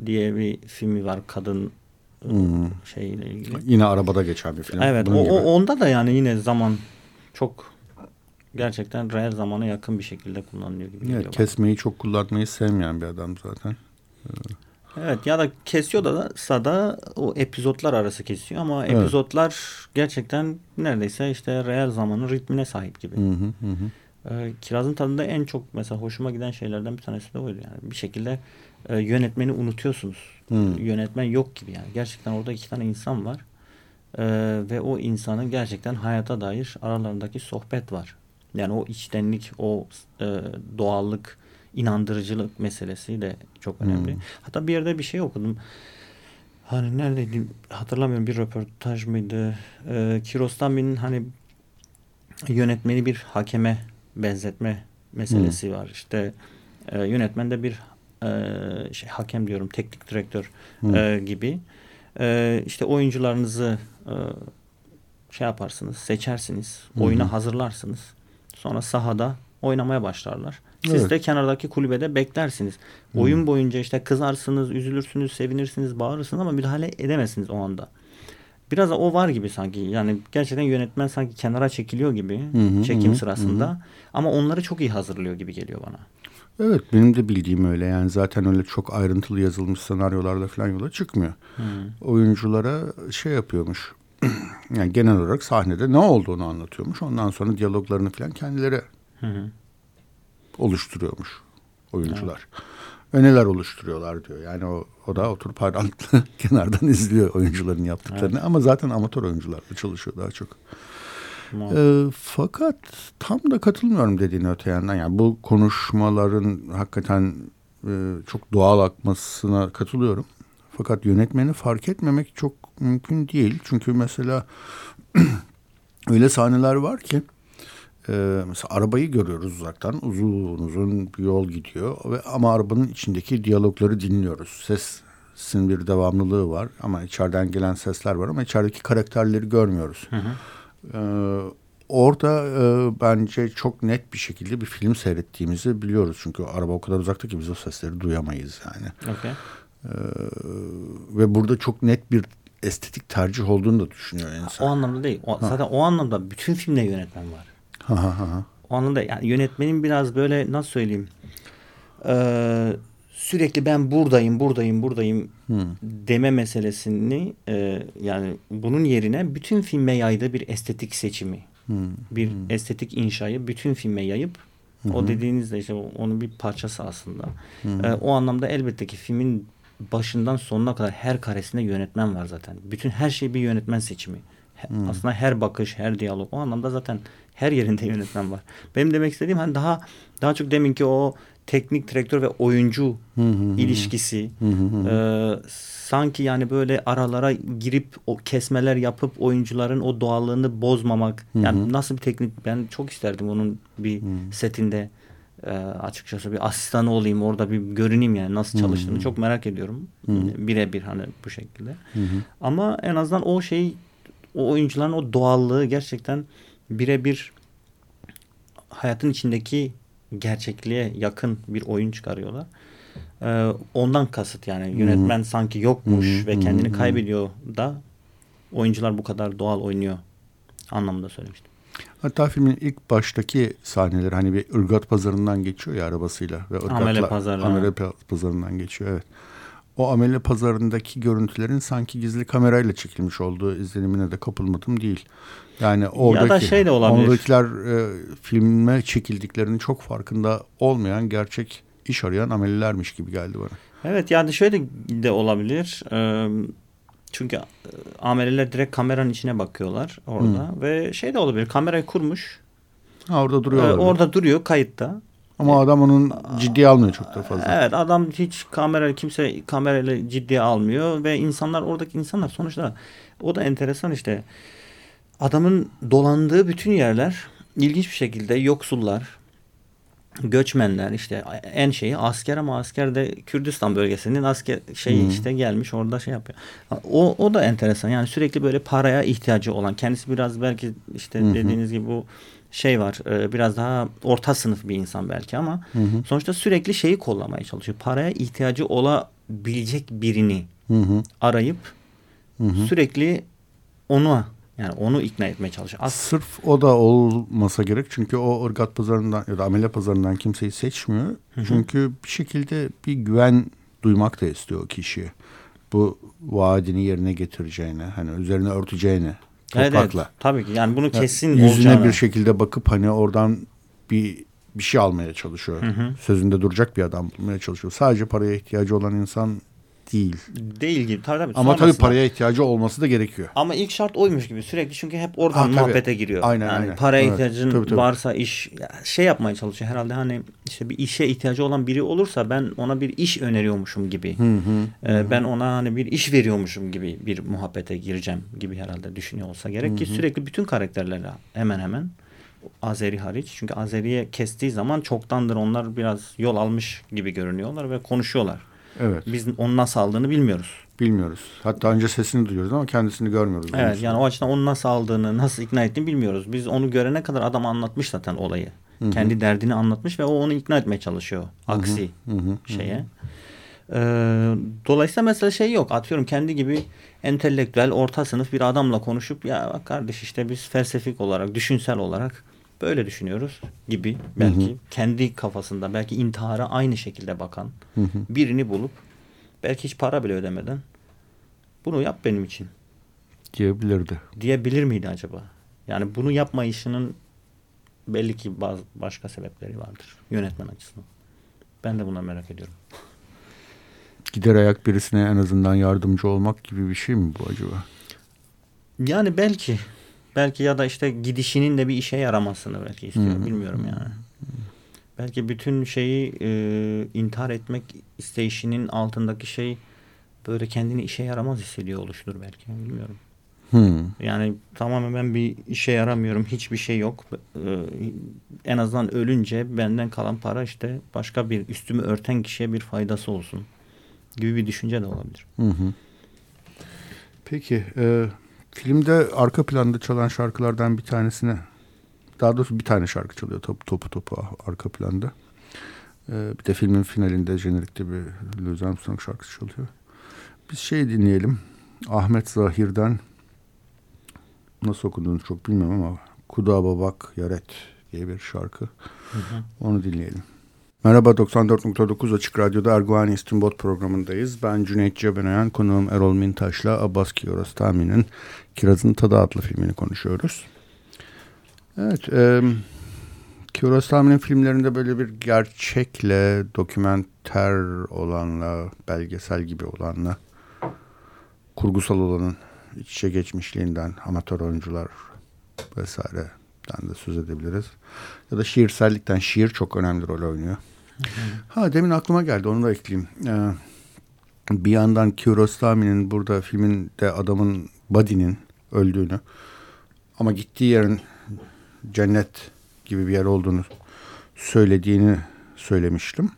diye bir filmi var kadın Hı. şeyle ilgili. Yine arabada geçen bir film. Evet, o, gibi. onda da yani yine zaman çok gerçekten real zamana yakın bir şekilde kullanılıyor gibi geliyor. Evet, bana. kesmeyi çok kullanmayı sevmeyen bir adam zaten. Evet ya da kesiyor da da, da o epizotlar arası kesiyor ama Evet. epizotlar gerçekten neredeyse işte real zamanın ritmine sahip gibi. Hı hı hı. hı. E, Kirazın tadında en çok mesela hoşuma giden şeylerden bir tanesi de oydu. Yani bir şekilde e, yönetmeni unutuyorsunuz. Hmm. Yönetmen yok gibi yani. Gerçekten orada iki tane insan var. E, ve o insanın gerçekten hayata dair aralarındaki sohbet var. Yani o içtenlik, o e, doğallık, inandırıcılık meselesi de çok önemli. Hmm. Hatta bir yerde bir şey okudum. Hani neredeydi hatırlamıyorum bir röportaj mıydı? Ee, Kiarostami'nin hani yönetmeni bir hakeme benzetme meselesi hmm. var. İşte e, yönetmen de bir e, şey hakem diyorum teknik direktör e, gibi. E, işte oyuncularınızı e, şey yaparsınız, seçersiniz, hmm. oyuna hazırlarsınız. Sonra sahada oynamaya başlarlar. Siz evet. de kenardaki kulübede beklersiniz. Hmm. Oyun boyunca işte kızarsınız, üzülürsünüz, sevinirsiniz, bağırırsınız ama müdahale edemezsiniz o anda. Biraz da o var gibi sanki. Yani gerçekten yönetmen sanki kenara çekiliyor gibi hı çekim hı, sırasında. Hı. Ama onları çok iyi hazırlıyor gibi geliyor bana. Evet benim de bildiğim öyle yani zaten öyle çok ayrıntılı yazılmış senaryolarla falan yola çıkmıyor. Hmm. Oyunculara şey yapıyormuş yani genel olarak sahnede ne olduğunu anlatıyormuş. Ondan sonra diyaloglarını falan kendileri hı oluşturuyormuş oyuncular. Evet. Ve neler oluşturuyorlar diyor. Yani o, o da oturup hayranlıkla kenardan izliyor oyuncuların yaptıklarını. Evet. Ama zaten amatör oyuncularla çalışıyor daha çok. E, fakat tam da katılmıyorum dediğin öte yandan. Yani bu konuşmaların hakikaten e, çok doğal akmasına katılıyorum. Fakat yönetmeni fark etmemek çok mümkün değil. Çünkü mesela öyle sahneler var ki e, mesela arabayı görüyoruz uzaktan. Uzun uzun bir yol gidiyor ve ama arabanın içindeki diyalogları dinliyoruz. Sesin bir devamlılığı var ama içeriden gelen sesler var ama içerideki karakterleri görmüyoruz. Hı hı. Ee, orada e, bence çok net bir şekilde bir film seyrettiğimizi biliyoruz. Çünkü araba o kadar uzakta ki biz o sesleri duyamayız yani. Okay. Ee, ve burada çok net bir estetik tercih olduğunu da düşünüyor insan. O anlamda değil. O, zaten o anlamda bütün filmde yönetmen var. Ha, ha, ha. O anlamda yani yönetmenin biraz böyle nasıl söyleyeyim e, sürekli ben buradayım buradayım buradayım hmm. deme meselesini e, yani bunun yerine bütün filme yaydığı bir estetik seçimi hmm. bir hmm. estetik inşayı bütün filme yayıp hmm. o dediğinizde işte onun bir parçası aslında hmm. e, o anlamda elbette ki filmin başından sonuna kadar her karesinde yönetmen var zaten bütün her şey bir yönetmen seçimi hmm. aslında her bakış her diyalog o anlamda zaten her yerinde yönetmen var. Benim demek istediğim hani daha daha çok deminki o teknik direktör ve oyuncu hı hı ilişkisi hı hı. E, sanki yani böyle aralara girip o kesmeler yapıp oyuncuların o doğallığını bozmamak hı hı. yani nasıl bir teknik ben çok isterdim onun bir hı. setinde e, açıkçası bir asistanı olayım orada bir görüneyim yani nasıl çalıştığını hı hı. çok merak ediyorum birebir hani bu şekilde hı hı. ama en azından o şey o oyuncuların o doğallığı gerçekten birebir hayatın içindeki gerçekliğe yakın bir oyun çıkarıyorlar. Ee, ondan kasıt yani yönetmen hmm. sanki yokmuş hmm. ve kendini hmm. kaybediyor da oyuncular bu kadar doğal oynuyor anlamında söylemiştim. Hatta filmin ilk baştaki sahneler hani bir ırgat pazarından geçiyor ya arabasıyla ve ırgatla amele, pazarı, amele pazarından geçiyor evet. O amele pazarındaki görüntülerin sanki gizli kamerayla çekilmiş olduğu izlenimine de kapılmadım değil. Yani oradaki, ya da şey de olabilir. Oradakiler e, filme çekildiklerinin çok farkında olmayan gerçek iş arayan amelilermiş gibi geldi bana. Evet yani şöyle de olabilir. Ee, çünkü e, ameliler direkt kameranın içine bakıyorlar orada hmm. ve şey de olabilir. Kamerayı kurmuş. Ha, orada duruyor. Ee, orada duruyor kayıtta. Ama adam onun ciddiye almıyor çok da fazla. Evet adam hiç kamera kimse kamerayla ciddiye almıyor ve insanlar oradaki insanlar sonuçta o da enteresan işte Adamın dolandığı bütün yerler ilginç bir şekilde yoksullar, göçmenler işte en şeyi asker ama asker de Kürdistan bölgesinin asker şeyi hmm. işte gelmiş orada şey yapıyor. O, o da enteresan yani sürekli böyle paraya ihtiyacı olan kendisi biraz belki işte hmm. dediğiniz gibi bu şey var e, biraz daha orta sınıf bir insan belki ama hı sonuçta sürekli şeyi kollamaya çalışıyor. Paraya ihtiyacı olabilecek birini hı arayıp hı sürekli onu yani onu ikna etmeye çalışıyor. As Sırf o da olmasa gerek. Çünkü o ırgat pazarından ya da amele pazarından kimseyi seçmiyor. Hı hı. Çünkü bir şekilde bir güven duymak da istiyor o kişiye. Bu vaadini yerine getireceğine, hani üzerine örteceğine. Toprakla. Evet, evet, tabii ki. Yani bunu kesin yani Yüzüne olacağına. bir şekilde bakıp hani oradan bir bir şey almaya çalışıyor. Hı hı. Sözünde duracak bir adam bulmaya çalışıyor. Sadece paraya ihtiyacı olan insan değil. Değil gibi. Tabii, tabii. Ama tabii paraya ihtiyacı olması da gerekiyor. Ama ilk şart oymuş gibi sürekli çünkü hep oradan ha, muhabbete giriyor. Aynen yani aynen. Paraya evet. ihtiyacın tabii, tabii. varsa iş şey yapmaya çalışıyor herhalde hani işte bir işe ihtiyacı olan biri olursa ben ona bir iş öneriyormuşum gibi. Hı hı. Ee, ben ona hani bir iş veriyormuşum gibi bir muhabbete gireceğim gibi herhalde düşünüyor olsa gerek hı hı. ki sürekli bütün karakterlerle hemen hemen Azeri hariç. Çünkü Azeri'ye kestiği zaman çoktandır onlar biraz yol almış gibi görünüyorlar ve konuşuyorlar. Evet. Biz onun nasıl aldığını bilmiyoruz. Bilmiyoruz. Hatta önce sesini duyuyoruz ama kendisini görmüyoruz. Evet yani o açıdan onu nasıl aldığını, nasıl ikna ettiğini bilmiyoruz. Biz onu görene kadar adam anlatmış zaten olayı. Hı-hı. Kendi derdini anlatmış ve o onu ikna etmeye çalışıyor. Aksi Hı-hı. şeye. Ee, dolayısıyla mesela şey yok. Atıyorum kendi gibi entelektüel orta sınıf bir adamla konuşup ya bak kardeş işte biz felsefik olarak, düşünsel olarak böyle düşünüyoruz gibi belki hı hı. kendi kafasında belki intihara aynı şekilde bakan hı hı. birini bulup belki hiç para bile ödemeden bunu yap benim için diyebilirdi. Diyebilir miydi acaba? Yani bunu yapmayışının belli ki bazı başka sebepleri vardır yönetmen açısından. Ben de buna merak ediyorum. Gider ayak birisine en azından yardımcı olmak gibi bir şey mi bu acaba? Yani belki Belki ya da işte gidişinin de bir işe yaramasını belki istiyor. Hmm. Bilmiyorum yani. Belki bütün şeyi e, intihar etmek isteyişinin altındaki şey böyle kendini işe yaramaz hissediyor oluştur belki. Bilmiyorum. Hmm. Yani tamamen ben bir işe yaramıyorum. Hiçbir şey yok. Ee, en azından ölünce benden kalan para işte başka bir üstümü örten kişiye bir faydası olsun gibi bir düşünce de olabilir. Hı hı. Peki. E, Filmde arka planda çalan şarkılardan bir tanesine daha doğrusu bir tane şarkı çalıyor topu topu topu arka planda. Ee, bir de filmin finalinde jenerikte bir Louis Armstrong şarkısı çalıyor. Biz şey dinleyelim. Ahmet Zahir'den nasıl okuduğunu çok bilmiyorum ama Kuda Babak Yaret diye bir şarkı. Hı hı. Onu dinleyelim. Merhaba 94.9 Açık Radyo'da Erguvan İstinbot programındayız. Ben Cüneyt Cebenayan, konuğum Erol Mintaş'la Abbas Kiarostami'nin Kiraz'ın Tadı adlı filmini konuşuyoruz. Evet, e, Kiarostami'nin filmlerinde böyle bir gerçekle, dokümenter olanla, belgesel gibi olanla, kurgusal olanın iç içe geçmişliğinden, amatör oyuncular vesaireden de söz edebiliriz. Ya da şiirsellikten, şiir çok önemli rol oynuyor. Ha demin aklıma geldi onu da ekleyeyim. Ee, bir yandan Kiarostami'nin burada filminde adamın Buddy'nin öldüğünü ama gittiği yerin cennet gibi bir yer olduğunu söylediğini söylemiştim.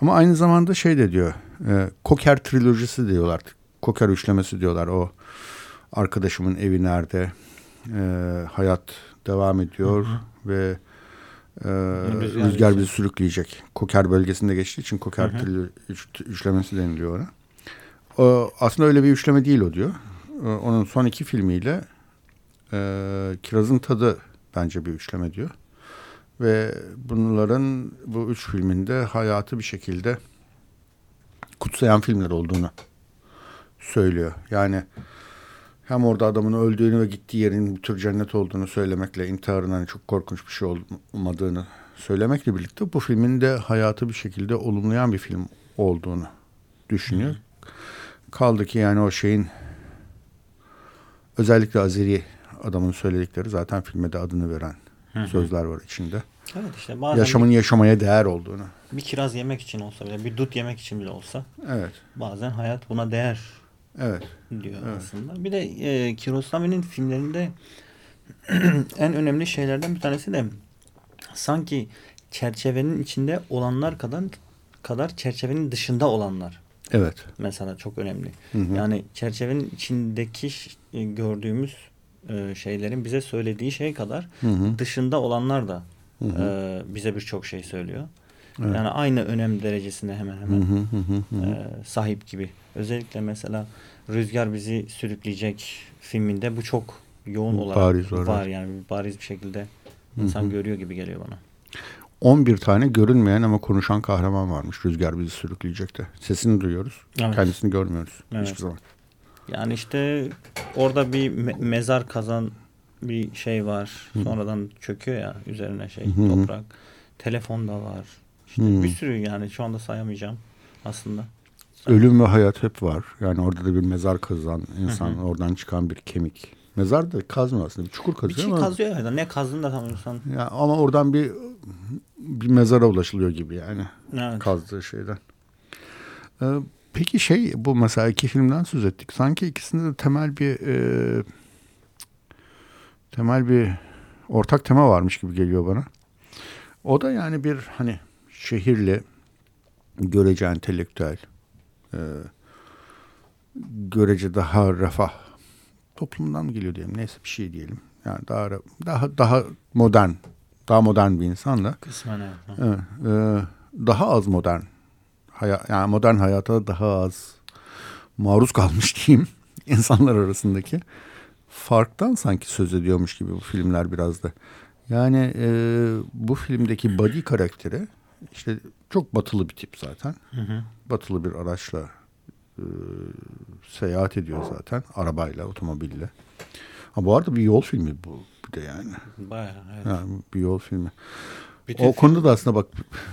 Ama aynı zamanda şey de diyor. E, Koker trilojisi diyorlar. Koker üçlemesi diyorlar. O arkadaşımın evi nerede? E, hayat devam ediyor hı hı. ve e, rüzgar, rüzgar bizi sürükleyecek. Koker bölgesinde geçtiği için Koker hı. Üç, üçlemesi deniliyor ona. O, aslında öyle bir üçleme değil o diyor. E, onun son iki filmiyle e, Kiraz'ın Tadı bence bir üçleme diyor. Ve bunların bu üç filminde hayatı bir şekilde kutsayan filmler olduğunu söylüyor. Yani hem orada adamın öldüğünü ve gittiği yerin bir tür cennet olduğunu söylemekle intiharın hani çok korkunç bir şey olmadığını söylemekle birlikte bu filmin de hayatı bir şekilde olumlayan bir film olduğunu düşünüyor. Kaldı ki yani o şeyin özellikle Azeri adamın söyledikleri zaten filme de adını veren Hı-hı. sözler var içinde. Evet işte bazen yaşamın bir, yaşamaya değer olduğunu. Bir kiraz yemek için olsa bile, bir dut yemek için bile olsa. Evet. Bazen hayat buna değer Evet. Diyor evet. aslında. Bir de e, Kirosami'nin filmlerinde en önemli şeylerden bir tanesi de sanki çerçevenin içinde olanlar kadar kadar çerçevenin dışında olanlar. Evet. Mesela çok önemli. Hı hı. Yani çerçevenin içindeki e, gördüğümüz e, şeylerin bize söylediği şey kadar hı hı. dışında olanlar da hı hı. E, bize birçok şey söylüyor. Evet. Yani aynı önem derecesine hemen hemen hı hı hı hı. E, sahip gibi. Özellikle mesela Rüzgar bizi sürükleyecek filminde bu çok yoğun olarak bariz var, var yani bariz bir şekilde insan hı hı. görüyor gibi geliyor bana. 11 tane görünmeyen ama konuşan kahraman varmış. Rüzgar bizi sürükleyecek de. Sesini duyuyoruz. Evet. Kendisini görmüyoruz. Evet. Hiçbir zaman. Yani işte orada bir me- mezar kazan bir şey var. Hı. Sonradan çöküyor ya üzerine şey Hı hı. toprak. Telefon da var. İşte Hı. bir sürü yani şu anda sayamayacağım aslında. Ölüm ve hayat hep var. Yani orada da bir mezar kazan insan, Hı hı. oradan çıkan bir kemik. Mezar da kazmıyor aslında. Bir çukur Bir kazıyor şey ama, kazıyor ya. Ne kazdığını da tam insan. ya, ama oradan bir bir mezara ulaşılıyor gibi yani Evet. kazdığı şeyden. Ee, peki şey bu mesela iki filmden söz ettik. Sanki ikisinde de temel bir e, temel bir ortak tema varmış gibi geliyor bana. O da yani bir hani şehirli görece entelektüel e, görece daha refah toplumundan mı geliyor diyelim neyse bir şey diyelim. Yani daha daha daha modern daha modern bir insanla Kısmen evet. Evet, e, daha az modern haya- yani modern hayata daha az maruz kalmış diyeyim insanlar arasındaki farktan sanki söz ediyormuş gibi bu filmler biraz da. Yani e, bu filmdeki body karakteri işte çok batılı bir tip zaten. Hı hı. Batılı bir araçla e, seyahat ediyor zaten arabayla, otomobille. Ha, bu arada bir yol filmi bu bir de yani. Bayağı evet. Yani bir yol filmi. Bütün O konuda da aslında bak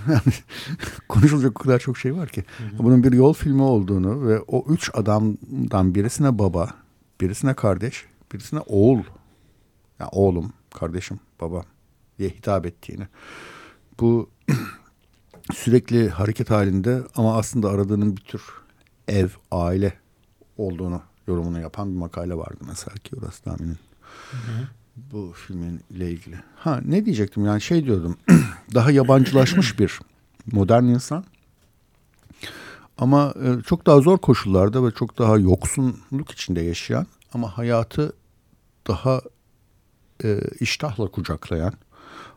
yani konuşulacak o kadar çok şey var ki. Bunun bir yol filmi olduğunu ve o üç adamdan birisine baba, birisine kardeş, birisine oğul. Yani oğlum, kardeşim, baba diye hitap ettiğini. Bu sürekli hareket halinde ama aslında aradığının bir tür ev, aile olduğunu yorumunu yapan bir makale vardı mesela ki orası tahminin bu filmin ile ilgili. Ha ne diyecektim yani şey diyordum. daha yabancılaşmış bir modern insan. Ama e, çok daha zor koşullarda ve çok daha yoksunluk içinde yaşayan ama hayatı daha e, iştahla kucaklayan,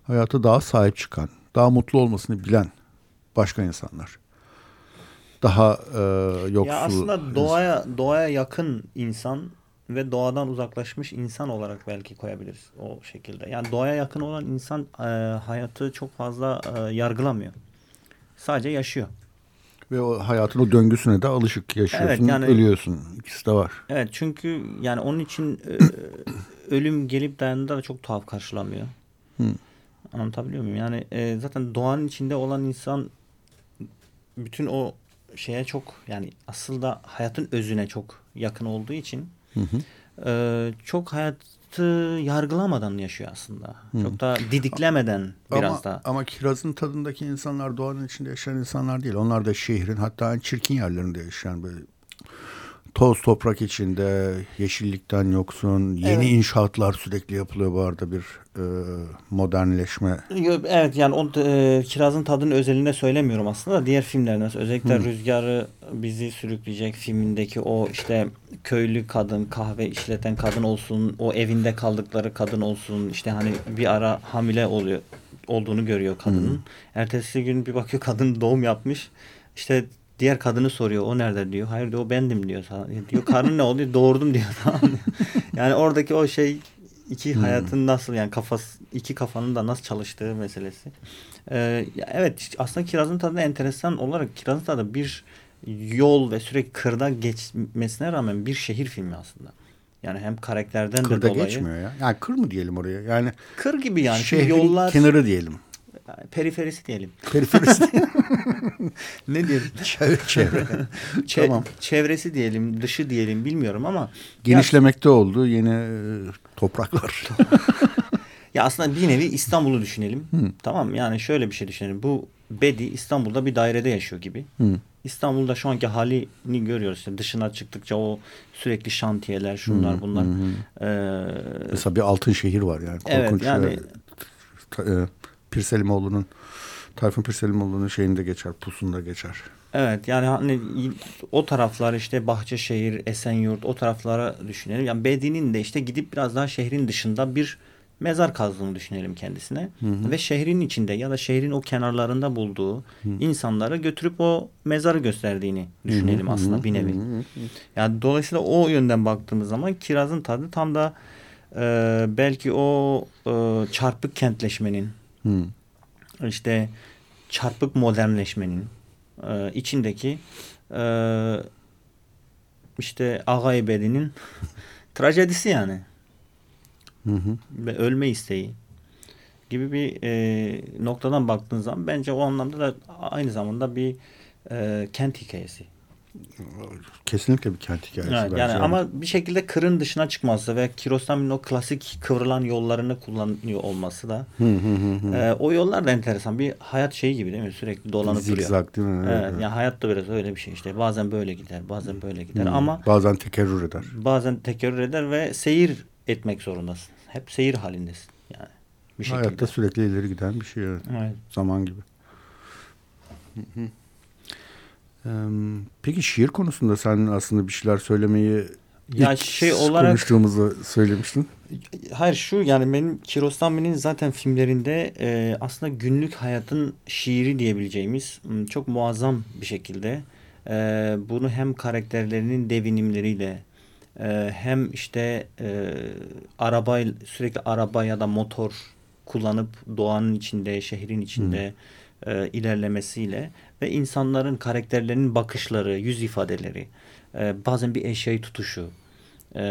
hayatı daha sahip çıkan, daha mutlu olmasını bilen başka insanlar. Daha e, yoksul. Ya aslında doğaya doğaya yakın insan ve doğadan uzaklaşmış insan olarak belki koyabiliriz o şekilde. Yani doğaya yakın olan insan e, hayatı çok fazla e, yargılamıyor. Sadece yaşıyor. Ve o hayatın o döngüsüne de alışık yaşıyorsun, Evet, yani- ölüyorsun. İkisi de var. Evet çünkü yani onun için e, ölüm gelip dayandığında da çok tuhaf karşılamıyor. Hı. Anlatabiliyor muyum? Yani e, zaten doğanın içinde olan insan bütün o şeye çok yani aslında hayatın özüne çok yakın olduğu için Hı hı. e, çok hayatı yargılamadan yaşıyor aslında. Çok da didiklemeden biraz ama, da. Ama kirazın tadındaki insanlar doğanın içinde yaşayan insanlar değil. Onlar da şehrin hatta en çirkin yerlerinde yaşayan böyle toz toprak içinde yeşillikten yoksun. Yeni Evet. inşaatlar sürekli yapılıyor bu arada bir e, modernleşme. Evet yani o e, kirazın tadını özelinde söylemiyorum aslında da diğer filmlerden özellikle Hı. Rüzgarı bizi sürükleyecek filmindeki o işte köylü kadın kahve işleten kadın olsun o evinde kaldıkları kadın olsun işte hani bir ara hamile oluyor olduğunu görüyor kadının. Ertesi gün bir bakıyor kadın doğum yapmış işte diğer kadını soruyor o nerede diyor. Hayır diyor o bendim diyor. sana. Diyor karnın ne oldu? Doğurdum diyor. Tamam diyor. yani oradaki o şey iki hayatın nasıl yani kafası iki kafanın da nasıl çalıştığı meselesi. Ee, evet aslında kirazın tadı enteresan olarak kirazın tadı bir yol ve sürekli kırda geçmesine rağmen bir şehir filmi aslında. Yani hem karakterden de Kırda dolayı. geçmiyor ya. Yani kır mı diyelim oraya? Yani Kır gibi yani. Şehrin yollar kenarı diyelim. Periferisi diyelim. Periferisi. ne diyelim? çevre, çevre. Çe- Tamam. Çevresi diyelim, dışı diyelim bilmiyorum ama Genişlemekte olduğu yeni e, topraklar. Ya aslında bir nevi İstanbul'u düşünelim. Tamam yani şöyle bir şey düşünelim. Bu Bedi İstanbul'da bir dairede yaşıyor gibi. Hı. İstanbul'da şu anki halini görüyoruz. İşte dışına çıktıkça o sürekli şantiyeler, şunlar bunlar. Ee, Mesela bir altın şehir var yani. Evet, Korkunç yani- ve, ta- e, Pirselimoğlu'nun Tayfun Pirselimoğlu'nun şeyinde geçer, pusunda geçer. evet yani hani o taraflar işte Bahçeşehir, Esenyurt o taraflara düşünelim. Yani Bedi'nin de işte gidip biraz daha şehrin dışında bir mezar kazdığını düşünelim kendisine. Ve şehrin içinde ya da şehrin o kenarlarında bulduğu insanları götürüp o mezarı gösterdiğini düşünelim aslında bir nevi. Yani dolayısıyla o yönden baktığımız zaman kirazın tadı tam da e, belki o e, çarpık kentleşmenin Hı. işte çarpık modernleşmenin e, içindeki e, işte Ağa Ebedi'nin trajedisi yani. hı hı. ve ölme isteği gibi bir e, noktadan baktığın zaman bence o anlamda da aynı zamanda bir e, kent hikayesi. Kesinlikle bir kent hikayesi. Evet, yani ama bir şekilde kırın dışına çıkması ve Kiarostami'nin o klasik kıvrılan yollarını kullanıyor olması da hı hı hı. E, o yollar da enteresan. Bir hayat şeyi gibi değil mi? Sürekli dolanıp Zigzag, duruyor. değil mi? Evet, evet. Yani hayat da biraz öyle bir şey işte. Bazen böyle gider, bazen böyle gider hı. ama bazen tekerrür eder. Bazen tekerrür eder ve seyir etmek zorundasın. Hep seyir halindesin yani. Bir şekilde. Hayatta sürekli ileri giden bir şey. Evet. evet. Zaman gibi. Hı hı. Peki şiir konusunda sen aslında bir şeyler söylemeyi ya şey olarak konuştuğumuzu söylemiştin. Hayır şu yani benim Kiarostami'nin zaten filmlerinde e, aslında günlük hayatın şiiri diyebileceğimiz çok muazzam bir şekilde e, bunu hem karakterlerinin devinimleriyle e, hem işte e, araba sürekli araba ya da motor kullanıp doğanın içinde, şehrin içinde hmm. e, ilerlemesiyle ve insanların karakterlerinin bakışları, yüz ifadeleri, e, bazen bir eşyayı tutuşu, e,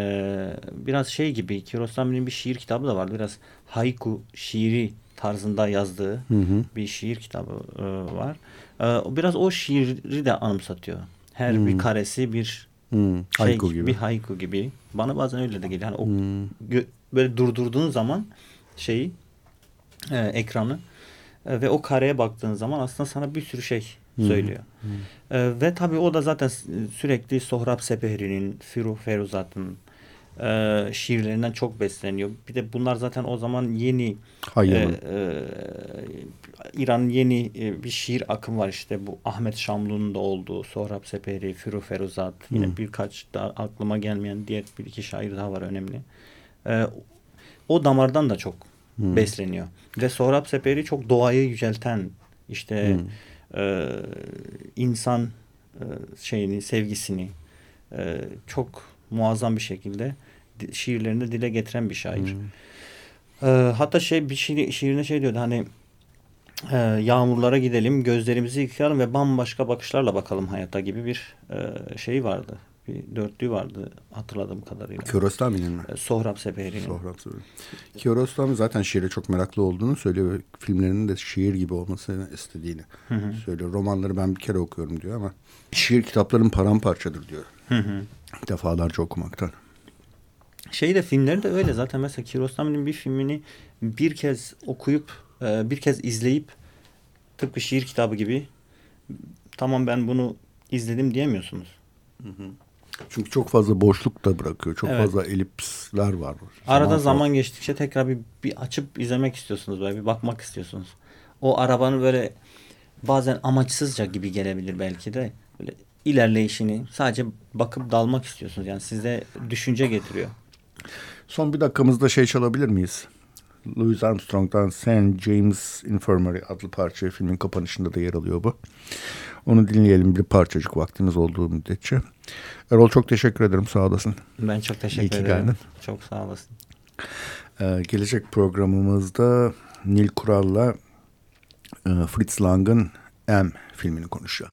biraz şey gibi Kirosami'nin bir şiir kitabı da vardı. Biraz haiku şiiri tarzında yazdığı hı hı. bir şiir kitabı e, var. E, biraz o şiiri de anımsatıyor. Her hı. bir karesi bir hmm. şey haiku gibi. bir haiku gibi. Bana bazen öyle de geliyor. Yani o hmm. böyle durdurduğun zaman şeyi e, ekranı e, ve o kareye baktığın zaman aslında sana bir sürü şey söylüyor. Hmm. E, ve tabii o da zaten sürekli Sohrab Sepehri'nin, Firuh Feruzat'ın e, şiirlerinden çok besleniyor. Bir de bunlar zaten o zaman yeni e, e, İran'ın yeni e, bir şiir akım var işte bu Ahmet Şamlu'nun da olduğu Sohrab Sepehri, Firuh Feruzat hmm. yine birkaç da aklıma gelmeyen diğer bir iki şair daha var önemli. E, o damardan da çok hmm. besleniyor. Ve Sohrab Sepehri çok doğayı yücelten işte hmm e, insan e, şeyini, sevgisini e, çok muazzam bir şekilde şiirlerinde dile getiren bir şair. Hmm. E, hatta şey bir şiir, şiirine şey diyordu hani e, yağmurlara gidelim, gözlerimizi yıkayalım ve bambaşka bakışlarla bakalım hayata gibi bir e, şey vardı bir dörtlüğü vardı hatırladığım kadarıyla. Kiarostami'nin mi? E, Sohrab Sepehri'nin. Sohrab. Kiarostami zaten şiire çok meraklı olduğunu söylüyor filmlerinin de şiir gibi olmasını istediğini hı hı. söylüyor. Romanları ben bir kere okuyorum diyor ama şiir kitapların paramparçadır diyor. Hı hı. Defalarca okumaktan. Şey de filmleri de öyle zaten mesela Kiarostami'nin bir filmini bir kez okuyup e, bir kez izleyip tıpkı şiir kitabı gibi tamam ben bunu izledim diyemiyorsunuz. Hı hı. Çünkü çok fazla boşluk da bırakıyor. Çok evet. fazla elipsler var. Arada zaman, zaman geçtikçe tekrar bir, bir açıp izlemek istiyorsunuz böyle bir bakmak istiyorsunuz. O arabanın böyle bazen amaçsızca gibi gelebilir belki de. Böyle ilerleyişini sadece bakıp dalmak istiyorsunuz. Yani size düşünce getiriyor. Son bir dakikamızda şey çalabilir miyiz? Louis Armstrong'dan St. James Infirmary adlı parça filmin kapanışında da yer alıyor bu. Onu dinleyelim bir parçacık vaktimiz olduğu müddetçe. Erol çok teşekkür ederim sağ olasın. Ben çok teşekkür İyi ederim. Geldin. Çok sağ olasın. Ee, gelecek programımızda Nil Kural'la e, Fritz Lang'ın M filmini konuşacağız.